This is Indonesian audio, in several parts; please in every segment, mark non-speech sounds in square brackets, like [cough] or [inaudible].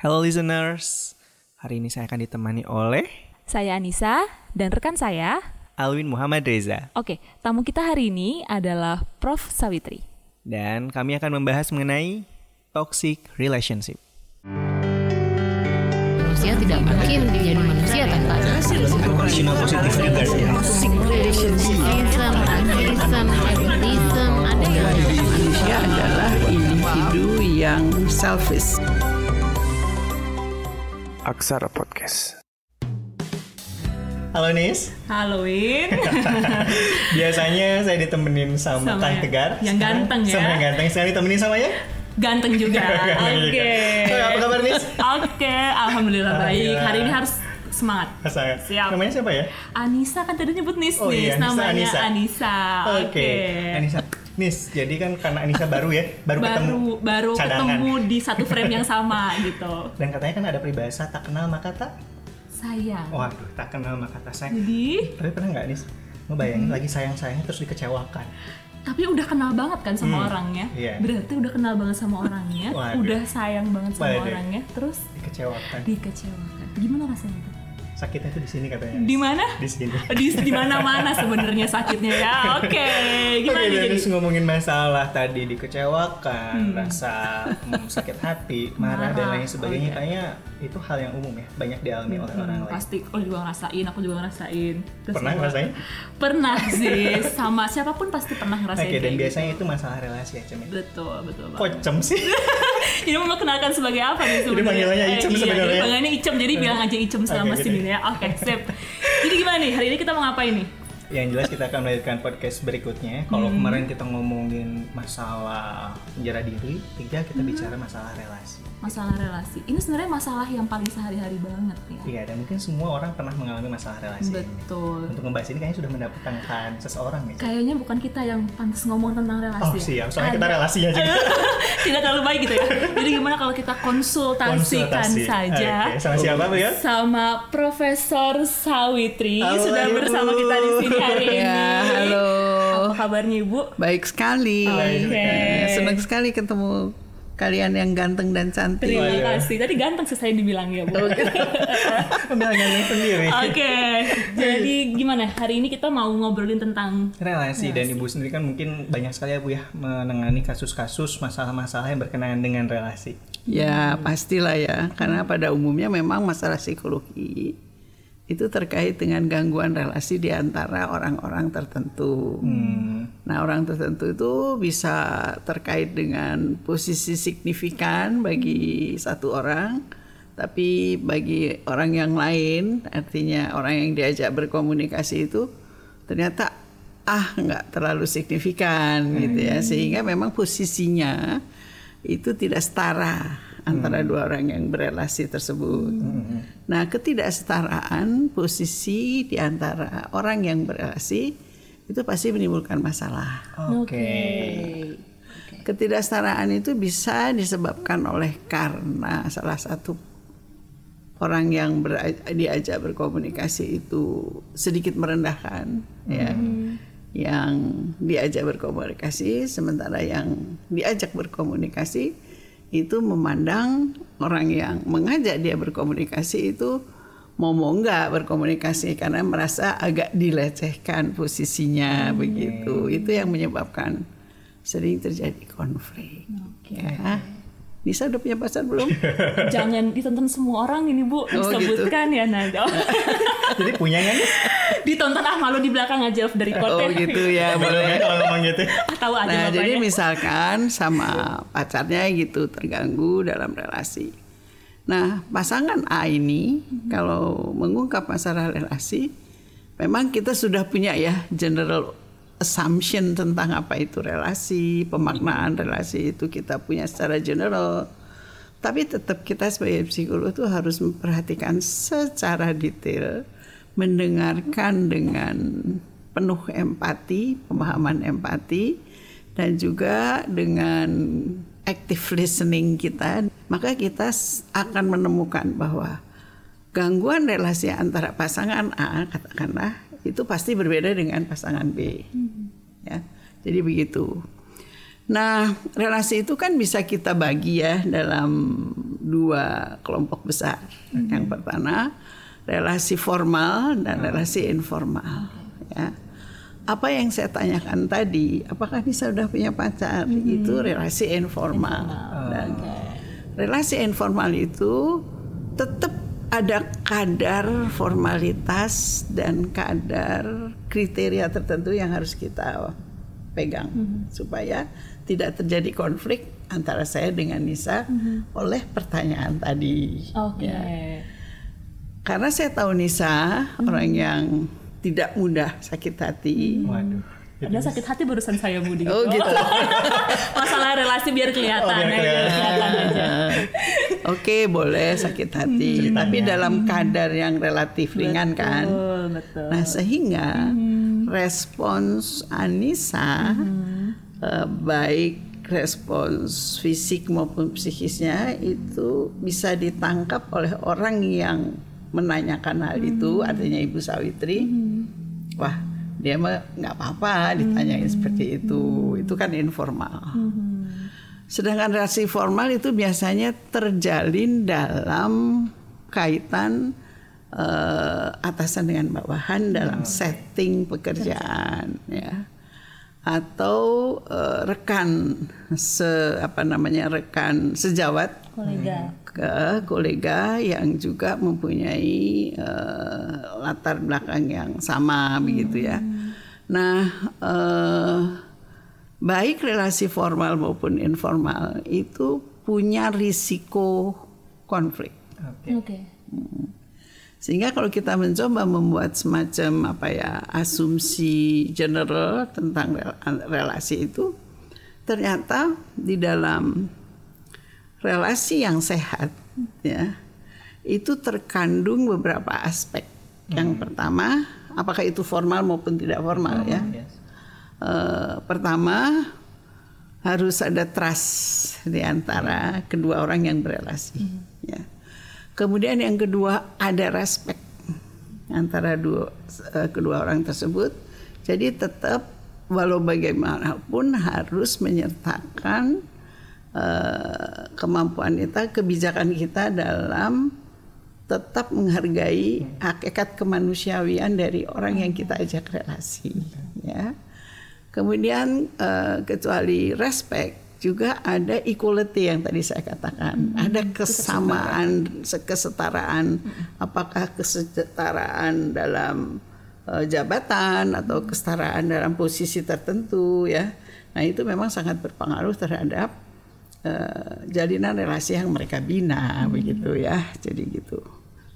Hello listeners, hari ini saya akan ditemani oleh Saya Anissa dan rekan saya. Alwin Muhammad Reza Oke, tamu kita hari ini adalah Prof. Sawitri. dan kami akan membahas mengenai toxic relationship. manusia tidak mungkin menjadi manusia tanpa ada Cina positif atheism, ada yang Manusia adalah individu yang selfish. Aksara Podcast. Halo Nis, Halloween. [laughs] biasanya saya ditemenin sama, Sama Kang yang- Tegar yang ganteng ya. Sama yang ganteng, sekarang ditemenin sama ya? Ganteng juga. [laughs] Oke. Oh, apa kabar Nis? Oke, alhamdulillah baik. Alhamdulillah. Hari ini harus semangat. Saya. Siap. Namanya siapa ya? Anissa kan tadi nyebut Nis Oh Nis, iya, Anissa, namanya Anissa. Anissa. Oke, Anissa. Nis, jadi kan karena Anissa baru ya, baru, ketemu Baru baru cadangan. ketemu di satu frame yang sama gitu. Dan katanya kan ada peribahasa tak kenal maka tak. Sayang. Waduh, tak kenal maka tak sayang. Jadi, Tapi pernah nggak Nis? Ngebayangin Hmm. lagi sayang-sayangnya terus dikecewakan. tapi udah kenal banget kan sama Hmm, orangnya. iya. Berarti udah kenal banget sama orangnya, [laughs] Waduh. udah sayang banget sama Waduh. orangnya, terus Dikecewakan. dikecewakan. Gimana rasanya? Sakitnya tuh di sini katanya. Di mana? Di sini. [laughs] Di di mana-mana sebenarnya sakitnya ya. [laughs] Oke, gimana Oke, nih jadi? Ngomongin masalah tadi dikecewakan, Hmm. rasa hmm, sakit hati, marah dan Marah, lain sebagainya. oke. Kayaknya itu hal yang umum ya, banyak dialami oleh orang Hmm, lain. pasti aku juga ngerasain, aku juga ngerasain. Terus Pernah ngerasain? Pernah sih, [laughs] sama siapa pun pasti pernah ngerasain. Oke, dan kayak biasanya gitu. itu masalah relasi ya, Cem. ya? betul, betul Kok banget. Cem sih? [laughs] Ini mau kenalkan sebagai apa nih sebenarnya? panggilannya Eh, Icem iya, sebenarnya. jadi panggilannya Icem, jadi bilang aja Icem selama gitu. sini ya. Oke, sip. Jadi gimana nih? Hari ini kita mau ngapain nih? Yang jelas kita akan melanjutkan podcast berikutnya. Kalau Hmm. kemarin kita ngomongin masalah penjara diri, tiga Hmm. kita bicara masalah relasi. Masalah relasi. Ini sebenarnya masalah yang paling sehari-hari banget ya. Iya, dan mungkin semua orang pernah mengalami masalah relasi. ini. Betul. Untuk membahas ini kayaknya sudah mendatangkan seseorang. Cem. Kayaknya bukan kita yang pantas ngomong tentang relasi. Oh ya. siap, soalnya kita Ada- relasinya juga. [laughs] Tidak terlalu baik gitu ya. Jadi gimana kalau kita konsultasikan Konsultasi. saja Oke, sama siapa Bu ya? sama Profesor Sawitri Halo, sudah Ibu. bersama kita di sini hari ini. Ya, halo. Apa kabarnya Ibu? Baik sekali. Oke. Senang sekali ketemu kalian yang ganteng dan cantik. Terima Waduh. kasih. Tadi ganteng sih saya dibilang ya, Bu. [laughs] Oke. Pembilangannya sendiri. Jadi gimana? Hari ini kita mau ngobrolin tentang relasi dan ibu sendiri kan mungkin banyak sekali ya bu ya menangani kasus-kasus masalah-masalah yang berkenaan dengan relasi. Ya, pastilah ya. Karena pada umumnya memang masalah psikologi itu terkait dengan gangguan relasi di antara orang-orang tertentu. Nah, orang tertentu itu bisa terkait dengan posisi signifikan bagi satu orang, tapi bagi orang yang lain, artinya orang yang diajak berkomunikasi itu ternyata ah nggak terlalu signifikan gitu ya, sehingga memang posisinya itu tidak setara antara dua orang yang berelasi tersebut. Nah, ketidaksetaraan posisi di antara orang yang berelasi itu pasti menimbulkan masalah. Oke. Ketidaksetaraan itu bisa disebabkan oleh karena salah satu orang yang ber- diajak berkomunikasi itu sedikit merendahkan, ya. Yang diajak berkomunikasi, sementara yang diajak berkomunikasi itu memandang orang yang mengajak dia berkomunikasi itu mau mau nggak berkomunikasi karena merasa agak dilecehkan posisinya begitu. Itu yang menyebabkan sering terjadi konflik. Ya. Nisa udah punya pacar belum? [laughs] jangan ditonton semua orang ini Bu gitu. disebutkan ya Nada. [laughs] Jadi punya nggak nih? ditonton ah malu di belakang aja dari Oh kote. gitu ya. Boleh nggak kalau ngomong gitu? Tahu aja Nah, jadi misalkan sama pacarnya gitu terganggu dalam relasi. Nah, pasangan A ini kalau mengungkap masalah relasi, memang kita sudah punya ya general assumption tentang apa itu relasi, pemaknaan relasi itu kita punya secara general. Tapi tetap kita sebagai psikolog itu harus memperhatikan secara detail, mendengarkan dengan penuh empati, pemahaman empati, dan juga dengan active listening kita, maka kita akan menemukan bahwa gangguan relasi antara pasangan A katakanlah itu pasti berbeda dengan pasangan B. Ya. Jadi begitu. Nah, relasi itu kan bisa kita bagi ya dalam dua kelompok besar. Yang pertama, relasi formal dan relasi informal. Ya. Apa yang saya tanyakan tadi, apakah Nisa sudah punya pacar? Itu relasi informal. Dan relasi informal itu tetap ada kadar formalitas dan kadar kriteria tertentu yang harus kita pegang supaya tidak terjadi konflik antara saya dengan Nisa oleh pertanyaan tadi. Oke. Ya. Karena saya tahu Nisa orang yang tidak mudah sakit hati. Waduh. Ada sakit hati barusan saya Budi. Oh gitu. [laughs] Masalah relasi biar kelihatan Oh, biar kelihatan. kelihatan aja. Oke boleh sakit hati, tapi dalam kadar yang relatif ringan kan. Betul, betul. Nah sehingga respons Anissa eh, baik respons fisik maupun psikisnya itu bisa ditangkap oleh orang yang menanyakan hal itu, artinya Ibu Sawitri. Wah dia mah nggak apa-apa ditanyain seperti itu, itu kan informal. Sedangkan relasi formal itu biasanya terjalin dalam kaitan eh, atasan dengan bawahan dalam setting pekerjaan ya atau eh, rekan se apa namanya rekan sejawat Kolega. ke kolega yang juga mempunyai eh, latar belakang yang sama begitu ya. Nah, eh, baik relasi formal maupun informal itu punya risiko konflik. Oke. Oke. Sehingga kalau kita mencoba membuat semacam apa ya asumsi general tentang rel- relasi itu, ternyata di dalam relasi yang sehat ya itu terkandung beberapa aspek. Yang pertama, apakah itu formal maupun tidak formal ya? Yes. Eh, pertama harus ada trust di antara kedua orang yang berelasi. Ya. Kemudian yang kedua ada respect antara dua eh, kedua orang tersebut. Jadi tetap walau bagaimanapun harus menyertakan eh, kemampuan kita, kebijakan kita dalam tetap menghargai hakikat kemanusiawian dari orang yang kita ajak relasi. Ya. Kemudian eh, kecuali respect juga ada equality yang tadi saya katakan. Ada kesamaan, kesetaraan. Apakah kesetaraan dalam eh, jabatan atau kesetaraan dalam posisi tertentu ya. Nah, itu memang sangat berpengaruh terhadap eh, jalinan relasi yang mereka bina begitu ya. Jadi gitu.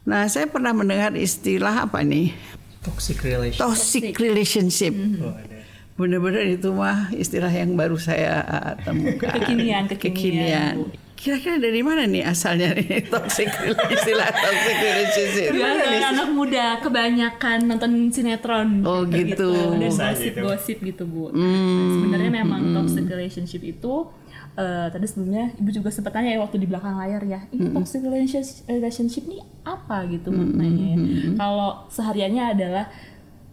Nah, saya pernah mendengar istilah apa nih? Toxic relation. Toxic relationship. Oh, ada. Benar-benar itu mah istilah yang baru saya uh, temukan. Kekinian, kekinian. Kira-kira dari mana nih asalnya nih [laughs] toxic istilah toxic relationship? Biasa anak muda kebanyakan nonton sinetron. Oh, gitu. Dan Bisa gosip-gosip gitu bu. Nah, sebenarnya memang toxic relationship itu eh, tadi sebelumnya ibu juga sempat tanya ya waktu di belakang layar ya ini toxic relationship, relationship ini apa gitu maknanya ya. Kalau sehariannya adalah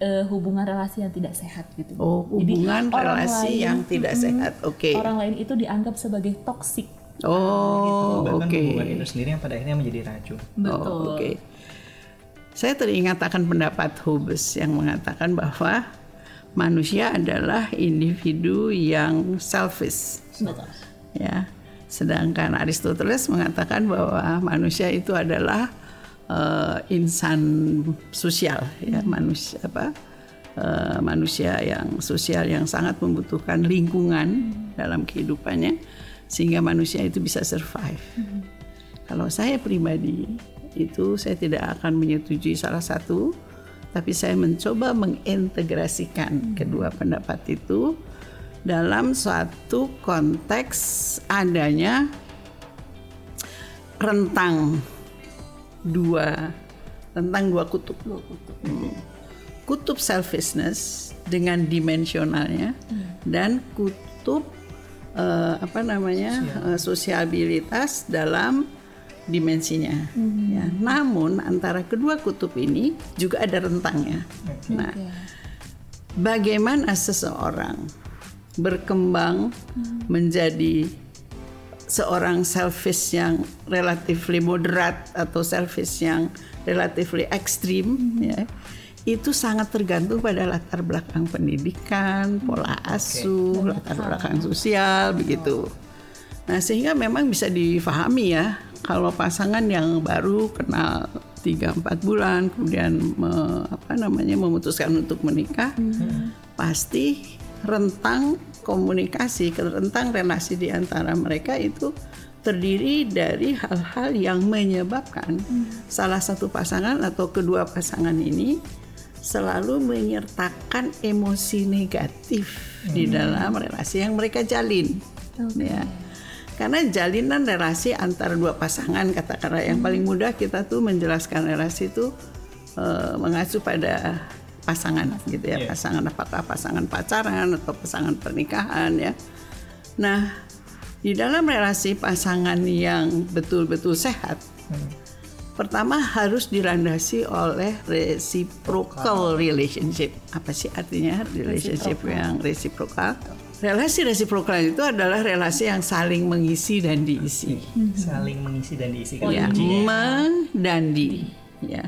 eh, hubungan relasi yang tidak sehat gitu. Oh, Jadi, hubungan orang relasi lain- yang tidak Mm-mm. sehat. Oke. Orang lain itu dianggap sebagai toxic. Oh, Bahkan oke. hubungan itu sendiri yang pada akhirnya menjadi racun. Betul. Oh, oke. Saya teringat akan pendapat Hobbes yang mengatakan bahwa manusia adalah individu yang selfish. Betul. ya. Sedangkan Aristoteles mengatakan bahwa manusia itu adalah eh, insan sosial, ya. manusia apa eh, manusia yang sosial yang sangat membutuhkan lingkungan dalam kehidupannya sehingga manusia itu bisa survive. Kalau saya pribadi itu saya tidak akan menyetujui salah satu, tapi saya mencoba mengintegrasikan kedua pendapat itu dalam suatu konteks adanya rentang dua rentang dua kutub. Hmm. Kutub selfishness dengan dimensionalnya dan kutub eh, apa namanya eh, sosiabilitas dalam dimensinya. Ya, namun antara kedua kutub ini juga ada rentangnya. Nah, bagaimana seseorang berkembang menjadi seorang selfish yang relatively moderat atau selfish yang relatively ekstrim ya itu sangat tergantung pada latar belakang pendidikan, pola asuh, latar belakang sosial begitu. Nah, sehingga memang bisa difahami ya kalau pasangan yang baru kenal 3 4 bulan kemudian me- apa namanya memutuskan untuk menikah pasti rentang komunikasi, rentang relasi di antara mereka itu terdiri dari hal-hal yang menyebabkan salah satu pasangan atau kedua pasangan ini selalu menyertakan emosi negatif di dalam relasi yang mereka jalin. Ya. Karena jalinan relasi antara dua pasangan katakanlah yang paling mudah kita tuh menjelaskan relasi itu eh, mengacu pada pasangan gitu ya, Iya. pasangan apakah pasangan pacaran atau pasangan pernikahan ya. Nah, di dalam relasi pasangan yang betul-betul sehat, pertama harus dilandasi oleh reciprocal relationship. Apa sih artinya relationship yang reciprocal? Relasi reciprocal itu adalah relasi yang saling mengisi dan diisi. saling mengisi dan diisi kan Ya, meng dan di. Ya.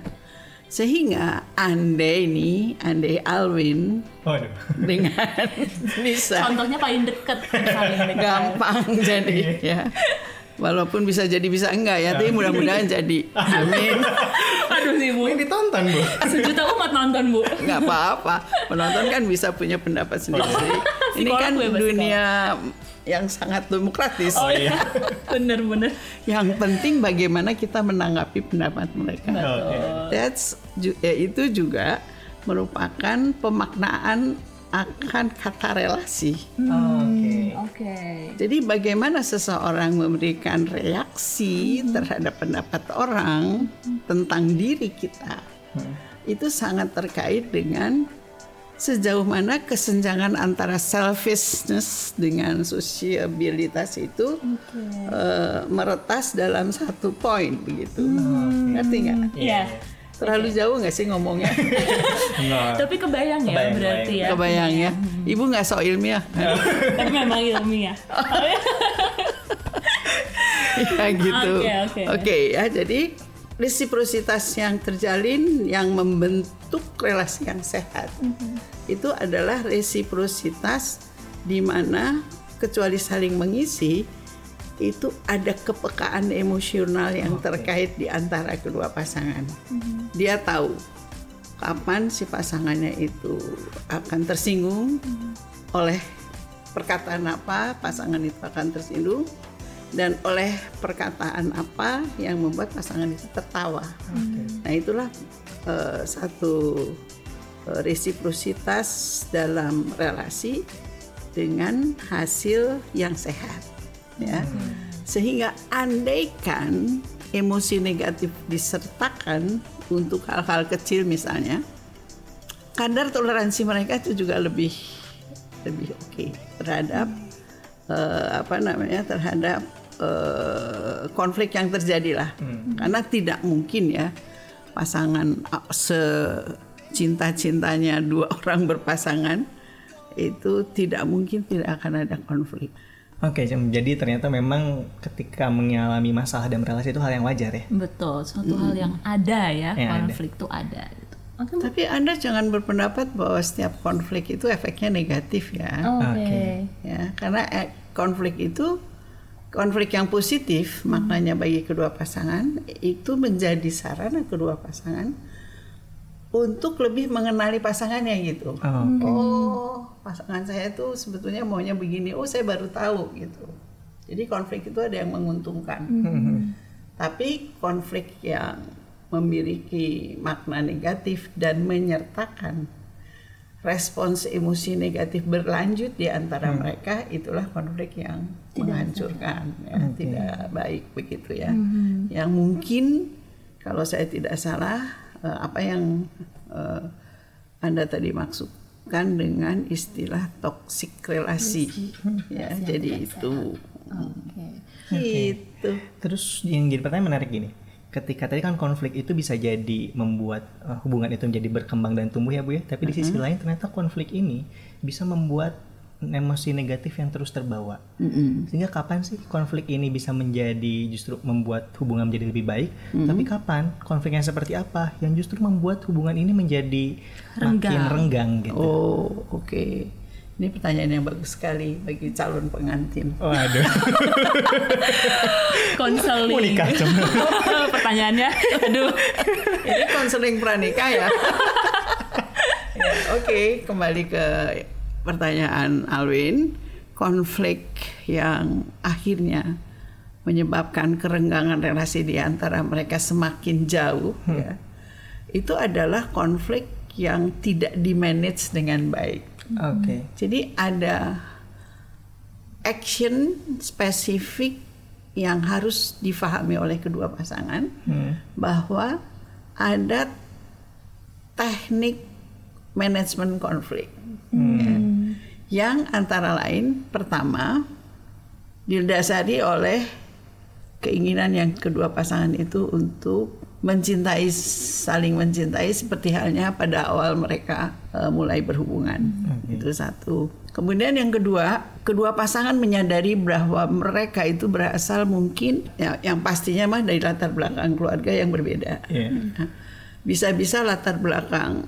Sehingga andai nih, andai Alwin Waduh. dengan [laughs] bisa Contohnya paling deket paling deket. gampang jadi ya. Walaupun bisa jadi bisa enggak ya, tapi mudah-mudahan jadi. [laughs] Amin. Aduh sih bu, Ini ditonton bu. sejuta umat nonton bu. Enggak apa-apa. Penonton kan bisa punya pendapat sendiri. Ini Psikolog kan dunia yang sangat demokratis. Oh iya, [laughs] bener-bener. Yang penting bagaimana kita menanggapi pendapat mereka. Oke. That's ya, itu juga merupakan pemaknaan akan kata relasi. Oke. Oke. Jadi bagaimana seseorang memberikan reaksi terhadap pendapat orang tentang diri kita itu sangat terkait dengan sejauh mana kesenjangan antara selfishness dengan sosiabilitas itu eh, meretas dalam satu poin begitu. Ngerti nggak? Iya. Terlalu jauh nggak sih ngomongnya? [laughs] Enggak. Tapi kebayang ya Kebayang, berarti ya. Kebayang ya. Ibu nggak so ilmiah. [laughs] Tapi memang ilmiah. [laughs] ya gitu. Oke, oke. Oke ya, jadi resiprositas yang terjalin yang membentuk relasi yang sehat Mhm. itu adalah resiprositas di mana kecuali saling mengisi itu ada kepekaan emosional yang terkait di antara kedua pasangan. Mhm. Dia tahu kapan si pasangannya itu akan tersinggung oleh perkataan apa pasangan itu akan tersinggung dan oleh perkataan apa yang membuat pasangan itu tertawa. Nah itulah eh, satu eh, resiprositas dalam relasi dengan hasil yang sehat, ya. Sehingga andaikan emosi negatif disertakan untuk hal-hal kecil misalnya, kadar toleransi mereka itu juga lebih lebih oke terhadap eh, apa namanya terhadap eh, konflik yang terjadi lah. Karena tidak mungkin ya pasangan ah, secinta-cintanya dua [laughs] orang berpasangan itu tidak mungkin tidak akan ada konflik Oke, Cem. jadi ternyata memang ketika mengalami masalah dalam relasi itu hal yang wajar ya. Betul, suatu hal yang ada ya, Yang ada. konflik itu ada gitu. Oke, Bu. tapi anda jangan berpendapat bahwa setiap konflik itu efeknya negatif ya Oke. Oke. ya karena eh, konflik itu konflik yang positif maknanya bagi kedua pasangan itu menjadi sarana kedua pasangan untuk lebih mengenali pasangannya gitu. Oke. Oh, pasangan saya tuh sebetulnya maunya begini. Oh, saya baru tahu gitu. Jadi konflik itu ada yang menguntungkan. Tapi konflik yang memiliki makna negatif dan menyertakan respons emosi negatif berlanjut di antara mereka itulah konflik yang menghancurkan ya tidak baik begitu ya yang mungkin kalau saya tidak salah eh, apa yang eh, anda tadi maksudkan dengan istilah toxic relasi. Ya jadi itu. Oke. gitu. Terus yang jadi pertanyaan menarik gini. Ketika tadi kan konflik itu bisa jadi membuat uh, hubungan itu menjadi berkembang dan tumbuh ya Bu ya. Tapi di sisi lain ternyata konflik ini bisa membuat emosi negatif yang terus terbawa. Sehingga kapan sih konflik ini bisa menjadi justru membuat hubungan menjadi lebih baik? Tapi kapan konflik yang seperti apa yang justru membuat hubungan ini menjadi makin Renggang. renggang gitu? Oh, oke. Ini pertanyaan yang bagus sekali bagi calon pengantin. Waduh, [laughs] Konseling. mau nikah Cem. [laughs] Pertanyaannya, aduh. Ini konseling pranikah ya. [laughs] Ya, Oke, kembali ke pertanyaan Alwin. Konflik yang akhirnya menyebabkan kerenggangan relasi di antara mereka semakin jauh ya. Itu adalah konflik yang tidak dimanage dengan baik. Oke. Jadi ada action spesifik yang harus difahami oleh kedua pasangan bahwa ada teknik manajemen konflik ya. Yang antara lain pertama didasari oleh keinginan yang kedua pasangan itu untuk mencintai saling mencintai seperti halnya pada awal mereka eh, mulai berhubungan. Itu satu. Kemudian yang kedua kedua pasangan menyadari bahwa mereka itu berasal mungkin ya, yang pastinya mah dari latar belakang keluarga yang berbeda. Iya. Nah, bisa-bisa latar belakang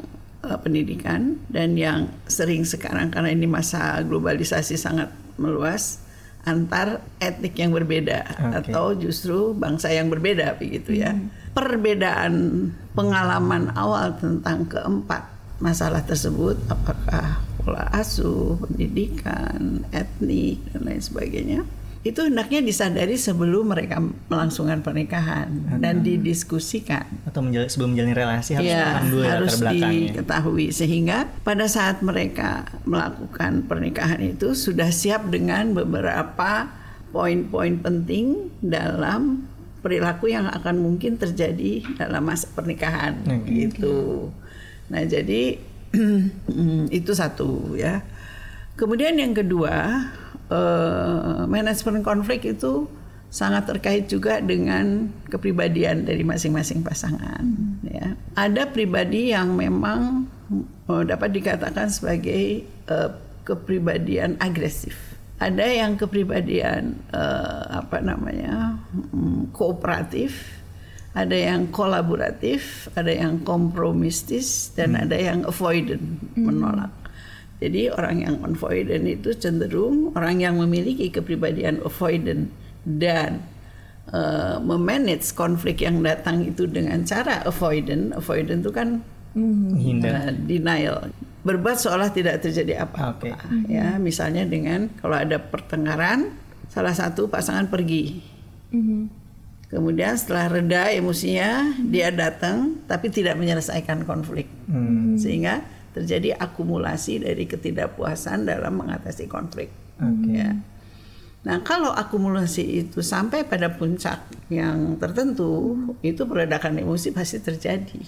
eh, pendidikan dan yang sering sekarang karena ini masa globalisasi sangat meluas antar etnik yang berbeda Oke. atau justru bangsa yang berbeda begitu ya. Perbedaan pengalaman awal tentang keempat masalah tersebut apakah pola asuh, pendidikan, etnik dan lain sebagainya itu hendaknya disadari sebelum mereka melangsungkan pernikahan dan didiskusikan. Atau menjal- sebelum menjalani relasi harus ya, paham dulu ya harus diketahui. Sehingga pada saat mereka melakukan pernikahan itu sudah siap dengan beberapa poin-poin penting dalam perilaku yang akan mungkin terjadi dalam masa pernikahan. Gitu. Nah, jadi [clears throat] itu satu ya. Kemudian yang kedua, eh, manajemen konflik itu sangat terkait juga dengan kepribadian dari masing-masing pasangan. Ya, ada pribadi yang memang eh, dapat dikatakan sebagai eh, kepribadian agresif. Ada yang kepribadian eh, apa namanya mm, kooperatif, ada yang kolaboratif, ada yang kompromistis, dan ada yang avoidant menolak. Jadi orang yang avoidant itu cenderung orang yang memiliki kepribadian avoidant dan uh, memanage konflik yang datang itu dengan cara avoidant. Avoidant itu kan Menghindar. uh, denial, berbuat seolah tidak terjadi apa-apa. Oke. Ya, misalnya dengan kalau ada pertengkaran, salah satu pasangan pergi. Kemudian setelah reda emosinya, dia datang tapi tidak menyelesaikan konflik. Sehingga terjadi akumulasi dari ketidakpuasan dalam mengatasi konflik. Ya. Nah, kalau akumulasi itu sampai pada puncak yang tertentu, itu peledakan emosi pasti terjadi.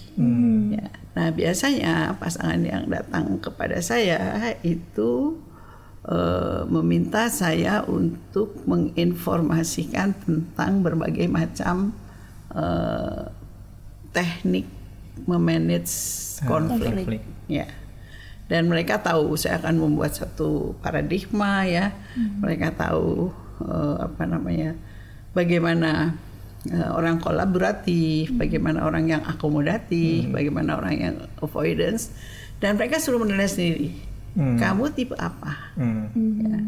Ya. Nah, biasanya pasangan yang datang kepada saya itu eh, meminta saya untuk menginformasikan tentang berbagai macam eh, teknik memanage konflik. Konflik. Ya. Dan mereka tahu saya akan membuat satu paradigma ya. Mereka tahu eh, apa namanya? bagaimana eh, orang kolaboratif, bagaimana orang yang akomodatif, bagaimana orang yang avoidance dan mereka suruh menilai sendiri. Kamu tipe apa? Hmm. Ya.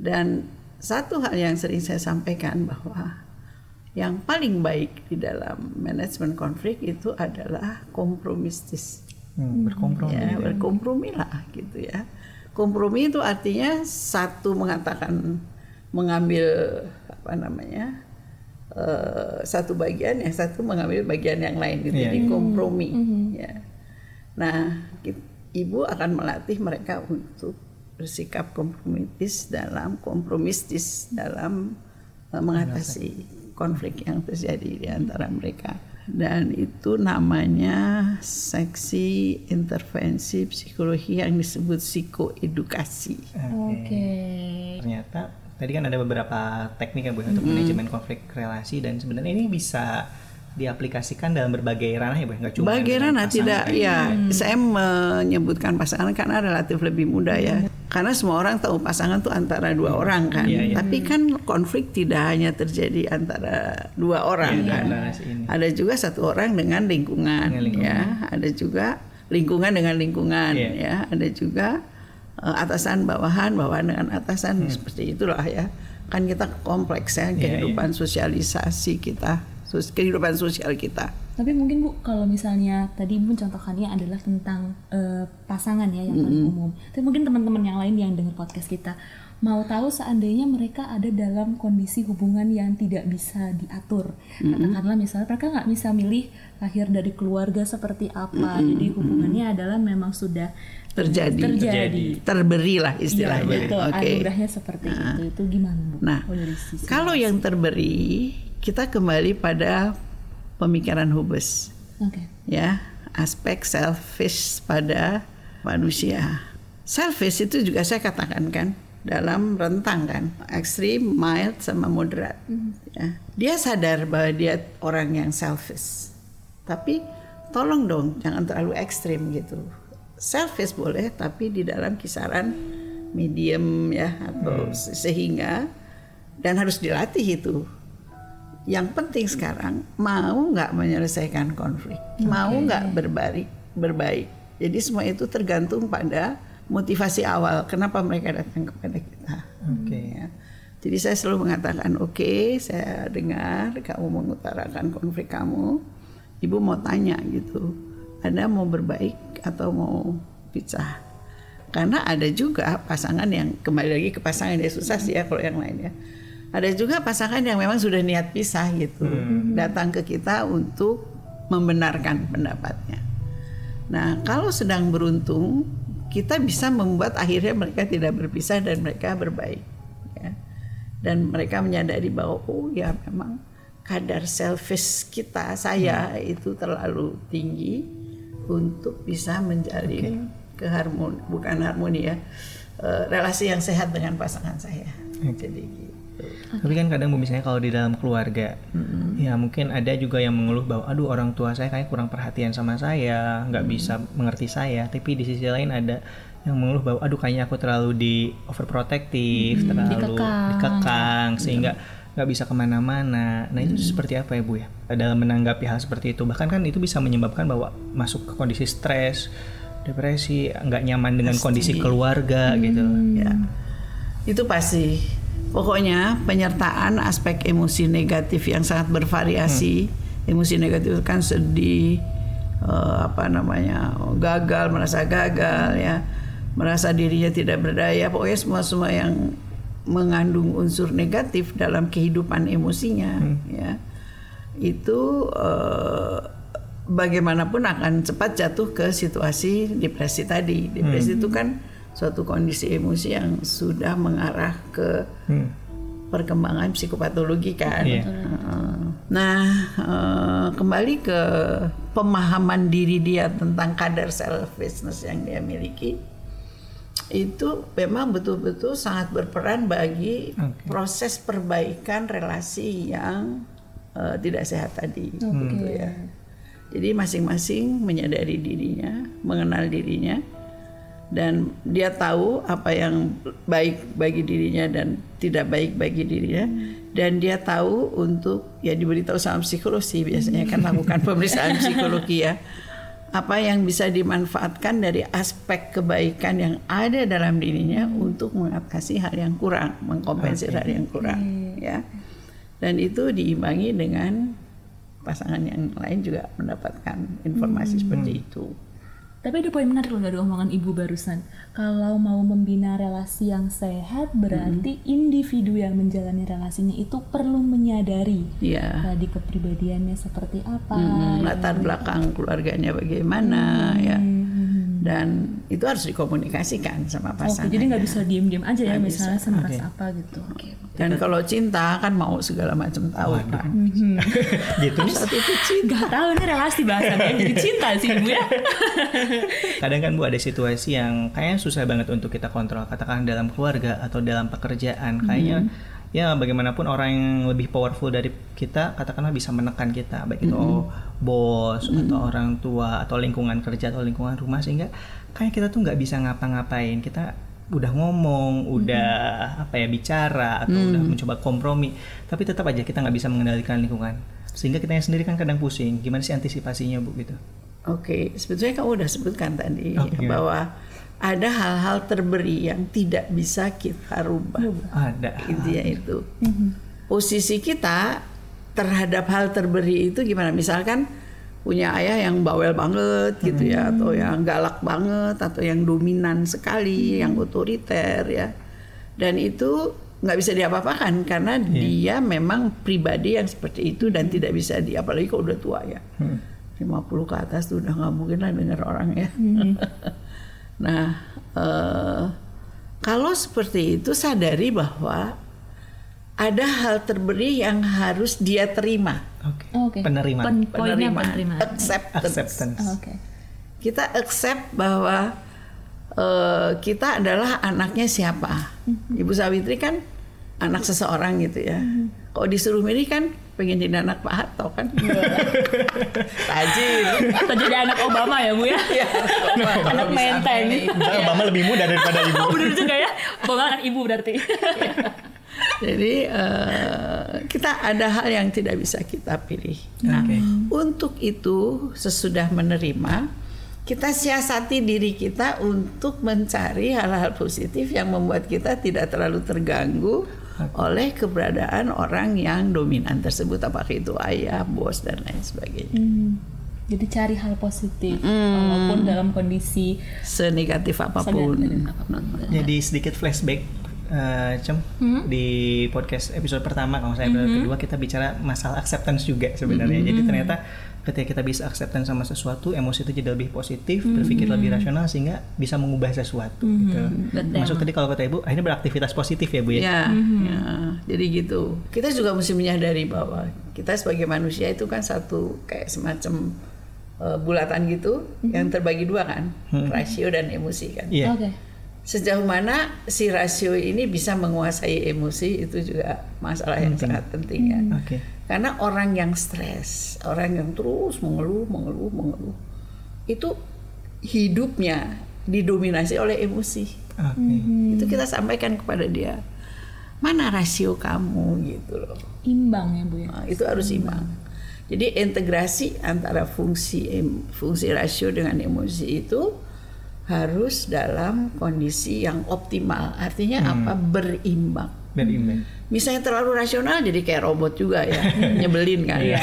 Dan satu hal yang sering saya sampaikan bahwa yang paling baik di dalam manajemen konflik itu adalah kompromistis. Hmm, berkompromi. Ya, berkompromi lah gitu ya. Kompromi itu artinya satu mengatakan mengambil apa namanya eh, satu bagian, yang satu mengambil bagian yang lain gitu. Iya, Jadi kompromi. Ya. Nah, ibu akan melatih mereka untuk bersikap kompromitis dalam kompromistis dalam eh, mengatasi konflik yang terjadi di antara mereka. Dan itu namanya seksi intervensi psikologi yang disebut psikoedukasi. Oke. Ternyata tadi kan ada beberapa teknik ya Bu untuk manajemen konflik relasi dan sebenarnya ini bisa diaplikasikan dalam berbagai ranah ya Bu nggak cuma Bagaimana dengan tidak pasangan. ya saya menyebutkan pasangan karena relatif lebih mudah ya. Karena semua orang tahu pasangan tuh antara dua orang kan. Iya, iya. tapi kan konflik tidak hanya terjadi antara dua orang Iya, kan. ada juga satu orang dengan lingkungan, Dengan lingkungan. ya. Ada juga lingkungan dengan lingkungan Iya. ya. Ada juga eh, atasan bawahan bawahan dengan atasan. Hmm. seperti itulah ya. Kan kita kompleks ya Iya, kehidupan sosialisasi kita kehidupan sosial kita Tapi mungkin Bu, kalau misalnya tadi Ibu contohkannya adalah tentang eh, pasangan ya yang paling umum. Tapi mungkin teman-teman yang lain yang dengar podcast kita mau tahu seandainya mereka ada dalam kondisi hubungan yang tidak bisa diatur. Katakanlah misalnya mereka nggak bisa milih lahir dari keluarga seperti apa. Jadi hubungannya adalah memang sudah Terjadi. terjadi. terberilah istilahnya betul. oke Anugerahnya seperti itu. Itu gimana Bu? Nah, kalau yang terberi kita kembali pada pemikiran Hubes Oke. ya aspek selfish pada manusia. Selfish itu juga saya katakan kan dalam rentang kan ekstrim, mild sama moderat. Ya. Dia sadar bahwa dia orang yang selfish, tapi tolong dong jangan terlalu ekstrim gitu. Selfish boleh tapi di dalam kisaran medium ya atau se- sehingga dan harus dilatih itu yang penting sekarang mau nggak menyelesaikan konflik, mau nggak berbaik, berbaik. Jadi semua itu tergantung pada motivasi awal. Kenapa mereka datang kepada kita? Oke. Ya. Jadi saya selalu mengatakan, oke, saya dengar kamu mengutarakan konflik kamu. Ibu mau tanya gitu, Anda mau berbaik atau mau pisah? Karena ada juga pasangan yang kembali lagi ke pasangan ya susah sih ya kalau yang lain ya. Ada juga pasangan yang memang sudah niat pisah gitu, datang ke kita untuk membenarkan pendapatnya. Nah, kalau sedang beruntung, kita bisa membuat akhirnya mereka tidak berpisah dan mereka berbaik. ya. Dan mereka menyadari bahwa oh ya memang kadar selfish kita, saya itu terlalu tinggi untuk bisa menjalin keharmoni, bukan harmoni ya, eh, relasi yang sehat dengan pasangan saya. Jadi gitu. Tapi kan kadang misalnya kalau di dalam keluarga, ya mungkin ada juga yang mengeluh bahwa aduh orang tua saya kayak kurang perhatian sama saya, nggak bisa mengerti saya. Tapi di sisi lain ada yang mengeluh bahwa aduh kayaknya aku terlalu di overprotective, terlalu Dikekang. dikekang, sehingga nggak bisa ke mana-mana. Nah itu seperti apa ya Bu ya? Dalam menanggapi hal seperti itu, bahkan kan itu bisa menyebabkan bahwa masuk ke kondisi stres, depresi, nggak nyaman dengan kondisi keluarga gitu. ya itu pasti pokoknya penyertaan aspek emosi negatif yang sangat bervariasi. Emosi negatif kan sedih eh, apa namanya gagal merasa gagal ya. Merasa dirinya tidak berdaya. Pokoknya semua semua yang mengandung unsur negatif dalam kehidupan emosinya ya. Itu eh, bagaimanapun akan cepat jatuh ke situasi depresi tadi. Depresi itu kan suatu kondisi emosi yang sudah mengarah ke perkembangan psikopatologi kan. Iya. Heeh. Nah, eh, kembali ke pemahaman diri dia tentang kadar selfishness yang dia miliki itu memang betul-betul sangat berperan bagi proses perbaikan relasi yang eh, tidak sehat tadi gitu ya. Jadi masing-masing menyadari dirinya, mengenal dirinya dan dia tahu apa yang baik bagi dirinya dan tidak baik bagi dirinya. Dan dia tahu untuk ya diberitahu sama psikolog sih biasanya kan lakukan pemeriksaan [laughs] psikologi ya. Apa yang bisa dimanfaatkan dari aspek kebaikan yang ada dalam dirinya untuk mengatasi hal yang kurang, mengkompensasi hal yang kurang, ya. Dan itu diimbangi dengan pasangan yang lain juga mendapatkan informasi seperti itu. Tapi ada poin menarik loh dari omongan ibu barusan. Kalau mau membina relasi yang sehat, berarti individu yang menjalani relasinya itu perlu menyadari Iya. tadi kepribadiannya seperti apa. Hmm, latar belakang keluarganya bagaimana, ya. Dan itu harus dikomunikasikan sama Oke, pasangan. jadi nggak bisa diem-diem aja ya, Nggak misalnya bisa. semeras apa gitu. Oke. Dan kalau cinta kan mau segala macam tahu kan. [laughs] gitu Saat itu cinta. Gak tahu nih relasi bahasannya jadi cinta sih ibu ya. [laughs] kadang kan bu ada situasi yang kayaknya susah banget untuk kita kontrol katakan dalam keluarga atau dalam pekerjaan kayaknya ya bagaimanapun orang yang lebih powerful dari kita katakanlah bisa menekan kita baik itu bos atau orang tua atau lingkungan kerja atau lingkungan rumah sehingga kayak kita tuh nggak bisa ngapa-ngapain. Kita udah ngomong udah apa ya bicara atau udah mencoba kompromi tapi tetap aja kita nggak bisa mengendalikan lingkungan. Sehingga kita sendiri kan kadang pusing gimana sih antisipasinya bu gitu? Oke, sebetulnya kamu udah sebutkan tadi Oke. bahwa ada hal-hal terberi yang tidak bisa kita rubah. ada Intinya itu. Posisi kita terhadap hal terberi itu gimana? Misalkan punya ayah yang bawel banget gitu ya, atau yang galak banget, atau yang dominan sekali, yang otoriter ya. Dan itu nggak bisa diapa-apakan karena dia memang pribadi yang seperti itu dan tidak bisa di apalagi kalau udah tua ya. 50 ke atas tuh udah nggak mungkin lah dengar orang ya. [laughs] nah, eh, kalau seperti itu sadari bahwa ada hal terberi yang harus dia terima. oke Oke. penerimaan Pen- Penerimaan. penerimaan. Acceptance. acceptance Oh, Oke. Kita accept bahwa eh, kita adalah anaknya siapa. Ibu Sawitri kan anak seseorang gitu ya. Kalau disuruh milih kan pengen jadi anak Pak Harto kan. [laughs] Rajin. Atau jadi anak Obama ya Bu ya? Iya, anak menteng. Misalnya Obama lebih muda daripada ibu Oh [laughs] bener juga ya. Obama anak ibu berarti. Jadi eh, kita ada hal yang tidak bisa kita pilih. Nah, untuk itu sesudah menerima, kita siasati diri kita untuk mencari hal-hal positif yang membuat kita tidak terlalu terganggu oleh keberadaan orang yang dominan tersebut, apakah itu ayah, bos dan lain sebagainya. Hmm. Jadi cari hal positif walaupun dalam kondisi Senegatif apa pun. Jadi sedikit flashback eh, Cem di podcast episode pertama kalau saya episode kedua kita bicara masalah acceptance juga sebenarnya. Jadi ternyata ketika kita bisa acceptance sama sesuatu, emosi itu jadi lebih positif, berpikir lebih rasional sehingga bisa mengubah sesuatu gitu. Masuk tadi kalau kata Ibu, akhirnya beraktivitas positif ya Bu ya. Ya, ya, jadi gitu. Kita juga mesti menyadari bahwa kita sebagai manusia itu kan satu kayak semacam eh, bulatan gitu yang terbagi dua kan, rasio dan emosi kan. Iya. Oke. Sejauh mana si rasio ini bisa menguasai emosi itu juga masalah yang sangat penting ya. Oke. Karena orang yang stres, orang yang terus mengeluh, mengeluh, mengeluh, itu hidupnya didominasi oleh emosi. Oke. itu kita sampaikan kepada dia mana rasio kamu? Gitu loh. Imbang ya Bu ya. Nah, itu harus imbang. jadi integrasi antara fungsi fungsi rasio dengan emosi itu harus dalam kondisi yang optimal. Artinya apa? Berimbang Berimbang. misalnya terlalu rasional jadi kayak robot juga ya. [laughs] Nyebelin kan ya.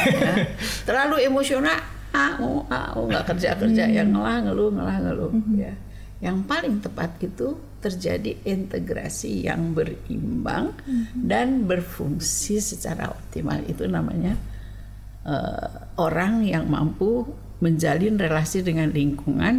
terlalu emosional ah oh, ah oh, nggak kerja kerja yang ngelah ngeluh ngelah ngeluh ya. Yang paling tepat itu terjadi integrasi yang berimbang dan berfungsi secara optimal. Itu namanya eh, orang yang mampu menjalin relasi dengan lingkungan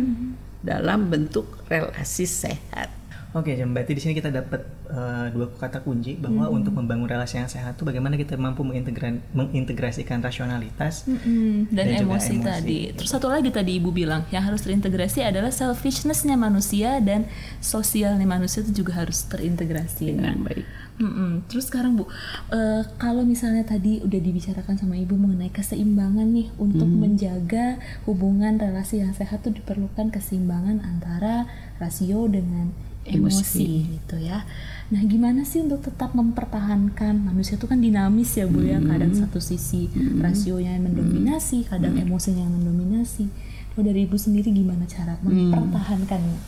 dalam bentuk relasi sehat Oke, Jem, berarti di sini kita dapat eh, dua kata kunci bahwa untuk membangun relasi yang sehat itu bagaimana kita mampu mengintegra- mengintegrasikan rasionalitas Mm, dan, Dan juga emosi, emosi. tadi. Terus satu lagi tadi ibu bilang yang harus terintegrasi adalah selfishnessnya manusia dan sosialnya manusia itu juga harus terintegrasi. dengan baik Mm-mm. Terus sekarang bu, eh, kalau misalnya tadi udah dibicarakan sama ibu mengenai keseimbangan nih untuk menjaga hubungan relasi yang sehat tuh diperlukan keseimbangan antara rasio dengan emosi, Emosi. gitu ya. Nah gimana sih untuk tetap mempertahankan manusia itu kan dinamis ya bu ya, kadang satu sisi rasionya yang mendominasi, kadang emosinya yang mendominasi. Kalau dari ibu sendiri gimana cara mempertahankannya?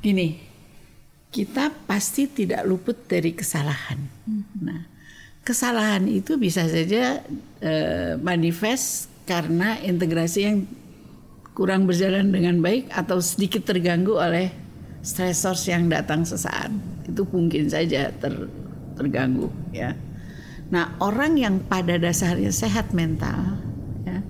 Gini, kita pasti tidak luput dari kesalahan. Nah, kesalahan itu bisa saja eh, manifest karena integrasi yang kurang berjalan dengan baik atau sedikit terganggu oleh stressors yang datang sesaat. Itu mungkin saja ter- terganggu, ya. Nah, orang yang pada dasarnya sehat mental, ya,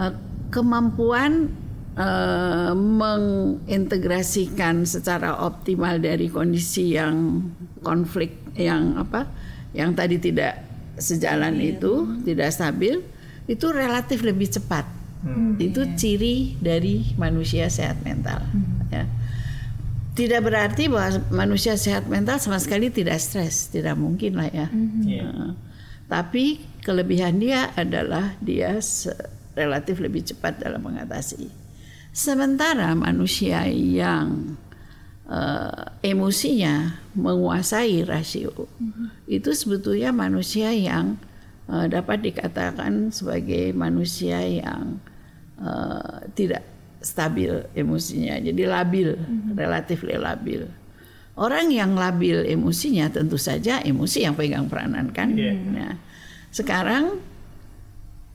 eh, kemampuan eh, mengintegrasikan secara optimal dari kondisi yang konflik yang apa yang tadi tidak sejalan itu tidak stabil itu relatif lebih cepat. Itu ciri dari manusia sehat mental ya tidak berarti bahwa manusia sehat mental sama sekali tidak stres, tidak mungkin lah ya. Iya. Nah, tapi kelebihan dia adalah dia relatif lebih cepat dalam mengatasi. Sementara manusia yang eh, emosinya menguasai rasio itu sebetulnya manusia yang eh, dapat dikatakan sebagai manusia yang eh, tidak stabil emosinya, jadi labil, relatif labil. Orang yang labil emosinya tentu saja emosi yang pegang peranan kan. Iya. Nah, sekarang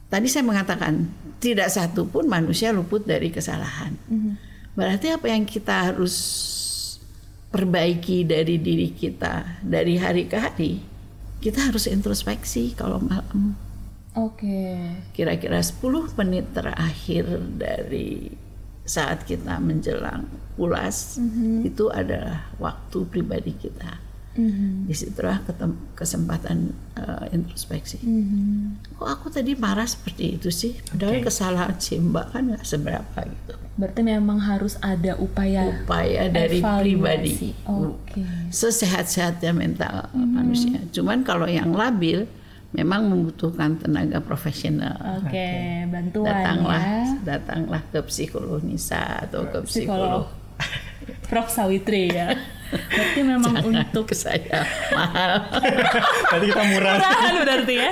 tadi saya mengatakan tidak satu pun manusia luput dari kesalahan. Berarti apa yang kita harus perbaiki dari diri kita dari hari ke hari? Kita harus introspeksi kalau malam Oke. kira-kira 10 menit terakhir dari saat kita menjelang pulas itu adalah waktu pribadi kita. Di situlah ketem- kesempatan eh, introspeksi. Kok aku tadi marah seperti itu sih? Padahal Oke. kesalahan si Mbak kan nggak seberapa gitu. Berarti memang harus ada upaya Upaya dari evaluasi. pribadi. Oke. Sesehat-sehatnya mental manusia. Cuman kalau yang labil memang membutuhkan tenaga profesional. Oke, bantuan datanglah ya. datanglah ke psikolog Nisa atau ke Psikolog. psikolog Prof Sawitri ya. Berarti memang untuk ke saya mahal Berarti kita murah. Murahan berarti ya.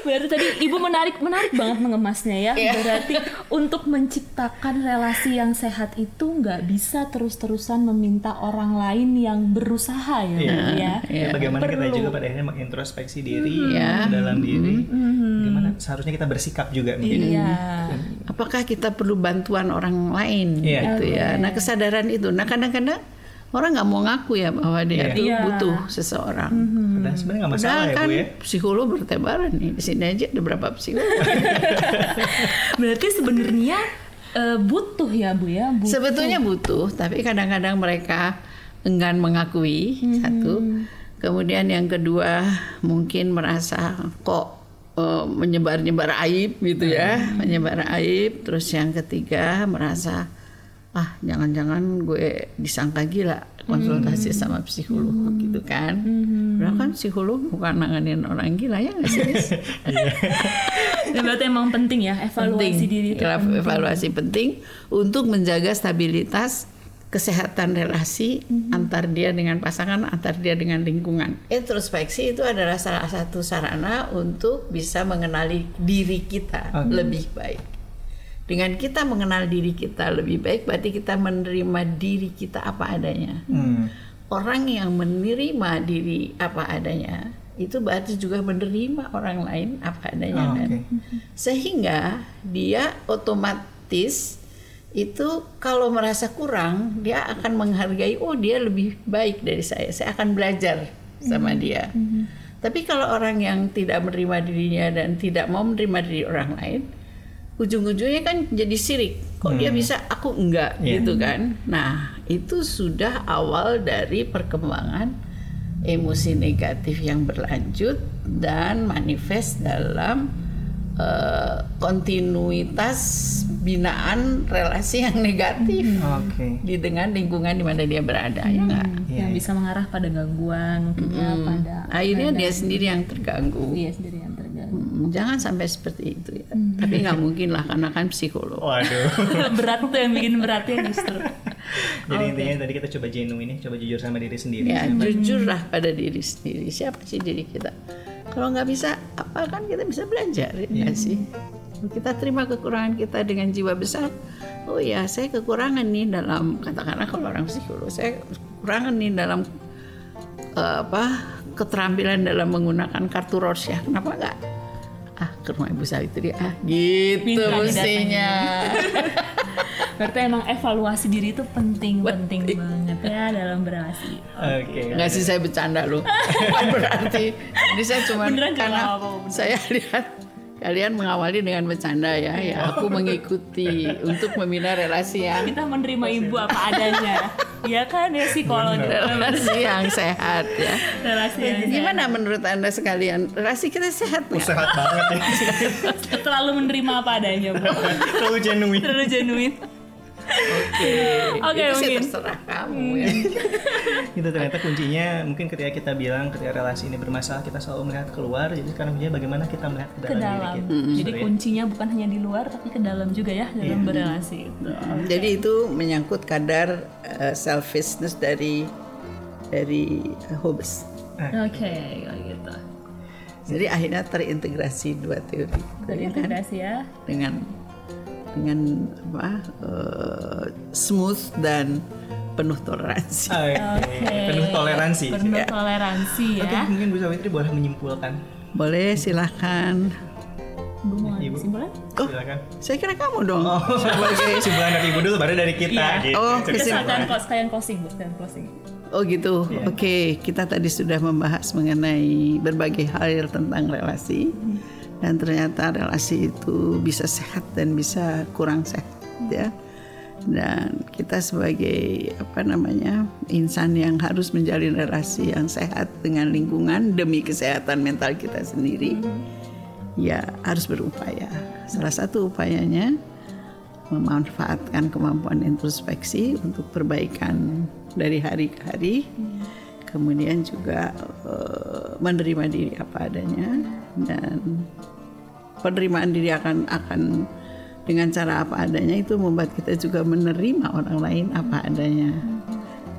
Berarti tadi Ibu menarik menarik banget mengemasnya ya. Iya. Berarti untuk menciptakan relasi yang sehat itu nggak bisa terus-terusan meminta orang lain yang berusaha ya, Iya. Bu, ya. Iya. Bagaimana kita Perlu. juga pada akhirnya mengintrospeksi diri Iya. ke dalam diri. Bagaimana seharusnya kita bersikap juga mungkin. Iya. Apakah kita perlu bantuan orang lain Iya. gitu ya nah kesadaran itu nah kadang-kadang orang nggak mau ngaku ya bahwa dia Iya. tuh Iya. butuh seseorang Padahal sebenarnya nggak masalah Padahal ya kan bu ya. psikolog bertebaran nih di sini aja ada berapa psikolog [laughs] Berarti sebenarnya eh, butuh ya Bu ya. Butuh. Sebetulnya butuh, tapi kadang-kadang mereka enggan mengakui satu. Kemudian yang kedua mungkin merasa kok eh, menyebar-nyebar aib gitu ya, menyebar aib. Terus yang ketiga merasa ah jangan-jangan gue disangka gila konsultasi sama psikolog gitu kan. Padahal kan psikolog bukan nanganin orang gila ya nggak sih? Nis? [laughs] Ya, berarti emang penting ya evaluasi penting. diri itu. Evalu- penting. evaluasi penting untuk menjaga stabilitas kesehatan relasi antar dia dengan pasangan, antar dia dengan lingkungan. Introspeksi itu adalah salah satu sarana untuk bisa mengenali diri kita Oke. lebih baik. Dengan kita mengenal diri kita lebih baik, berarti kita menerima diri kita apa adanya. Hmm. Orang yang menerima diri apa adanya, itu berarti juga menerima orang lain apa adanya Oh, kan. oke. Sehingga dia otomatis itu kalau merasa kurang, dia akan menghargai oh dia lebih baik dari saya. Saya akan belajar sama dia. Tapi kalau orang yang tidak menerima dirinya dan tidak mau menerima diri orang lain, ujung-ujungnya kan jadi sirik. Kok dia bisa, aku enggak Iya. gitu kan. Nah, itu sudah awal dari perkembangan emosi negatif yang berlanjut dan manifest dalam eh, kontinuitas binaan relasi yang negatif Oke. di dengan lingkungan di mana dia berada ya enggak? Iya, yang bisa mengarah pada gangguan ya pada Akhirnya dia sendiri yang terganggu. dia sendiri yang terganggu. Hmm, Jangan sampai seperti itu ya. Tapi nggak mungkin lah karena kan psikolog. Waduh. [laughs] berat tuh yang bikin beratnya justru. [laughs] Jadi intinya tadi kita coba genuine, coba jujur sama diri sendiri. Ya jujurlah pada diri sendiri. Siapa sih diri kita? Kalau nggak bisa apa kan kita bisa belajar ya nggak sih? Kita terima kekurangan kita dengan jiwa besar. Oh ya, saya kekurangan nih dalam katakanlah kalau orang psikolog, saya kekurangan nih dalam eh, apa keterampilan dalam menggunakan kartu Rorschach. Kenapa nggak? Ah, ke rumah Ibu Sawitri ah, gitu mestinya. [laughs] Berarti emang evaluasi diri itu penting penting banget ya dalam berrelasi. Oke. Nggak sih saya bercanda loh. [laughs] Bukan berarti. Jadi saya cuma karena apa-apa, beneran. saya lihat kalian mengawali dengan bercanda ya. Ya aku mengikuti untuk membina relasi yang Kita menerima ibu apa adanya. Ya kan ya psikolog relasi yang sehat ya. relasi yang Gimana menurut anda sekalian? Relasi kita sehat Oh, nggak? sehat banget ya. terlalu menerima apa adanya bu [laughs] Terlalu genuine. terlalu genuine Oke. Oke, Itu sih mungkin. terserah kamu ya. [laughs] itu ternyata kuncinya mungkin ketika kita bilang ketika relasi ini bermasalah kita selalu melihat keluar jadi sekarang kuncinya bagaimana kita melihat ke ke dalam, dalam. diri kita Jadi Sorry. kuncinya bukan hanya di luar tapi ke dalam juga ya dalam berrelasi itu. Jadi itu menyangkut kadar uh, selfishness dari dari uh, Hobbes. Oke, kalau gitu. Jadi akhirnya terintegrasi dua teori Dari integrasi ya. dengan dengan apa uh, smooth dan penuh toleransi. Oke, Oke. penuh toleransi Penuh toleransi Oke, ya. mungkin Bu Sawitri boleh menyimpulkan Boleh silahkan. Bu mau kesimpulan? Oh, silakan saya kira kamu dong. oh [laughs] sebagai kesimpulan dari ibu dulu baru dari kita Iya. gitu. Oh, Kita kesimpulan. sekalian close, sekalian closing, Bu, sekalian closing. Oh gitu. Oke, kita tadi sudah membahas mengenai berbagai hal tentang relasi dan ternyata relasi itu bisa sehat dan bisa kurang sehat ya. Dan kita sebagai apa namanya insan yang harus menjalin relasi yang sehat dengan lingkungan demi kesehatan mental kita sendiri, ya harus berupaya. Salah satu upayanya memanfaatkan kemampuan introspeksi untuk perbaikan dari hari ke hari. Kemudian juga eh, menerima diri apa adanya dan penerimaan diri akan akan dengan cara apa adanya itu membuat kita juga menerima orang lain apa adanya.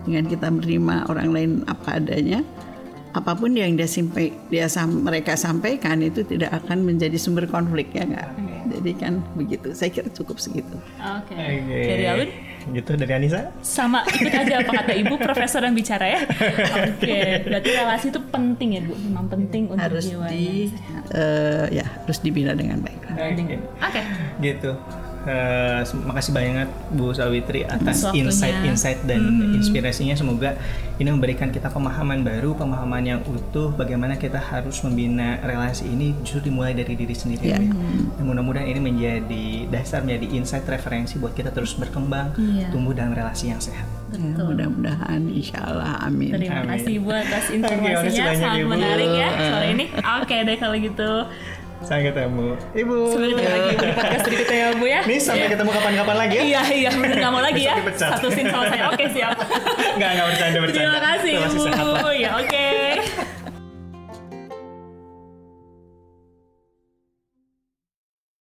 Dengan kita menerima orang lain apa adanya, apa pun yang dia simpai, dia sam- mereka sampaikan itu tidak akan menjadi sumber konflik ya enggak. Jadi kan begitu. Saya kira cukup segitu. Oke. Dari Alun? Gitu dari Anissa Sama ikut aja apa kata Ibu [laughs] profesor yang bicara ya. Oke, berarti relasi itu penting ya Bu, memang penting untuk harus jiwa. di eh, ya harus dibina dengan baik. Oke. Oke. gitu Eh, sem- makasih banyak Bu Sawitri atas insight-insight dan inspirasinya semoga ini memberikan kita pemahaman baru pemahaman yang utuh bagaimana kita harus membina relasi ini justru dimulai dari diri sendiri Iya. ya. dan mudah-mudahan ini menjadi dasar menjadi insight referensi buat kita terus berkembang Iya. tumbuh dalam relasi yang sehat Ya, mudah-mudahan insya Allah amin. Terima Amin. kasih Bu atas informasinya banyak, sangat Ibu. menarik ya sore ini. Oke deh kalau gitu. Sampai ketemu. Ibu. Sampai ketemu lagi di [laughs] podcast berikutnya ya, Bu ya. Nih sampai yeah. ketemu kapan-kapan lagi ya. iya, iya, Bener enggak mau lagi ya. Satu scene sama saya. Oke, siap. [laughs] Enggak, enggak bercanda bercanda. Terima kasih, Ibu. Iya, oke. Okay.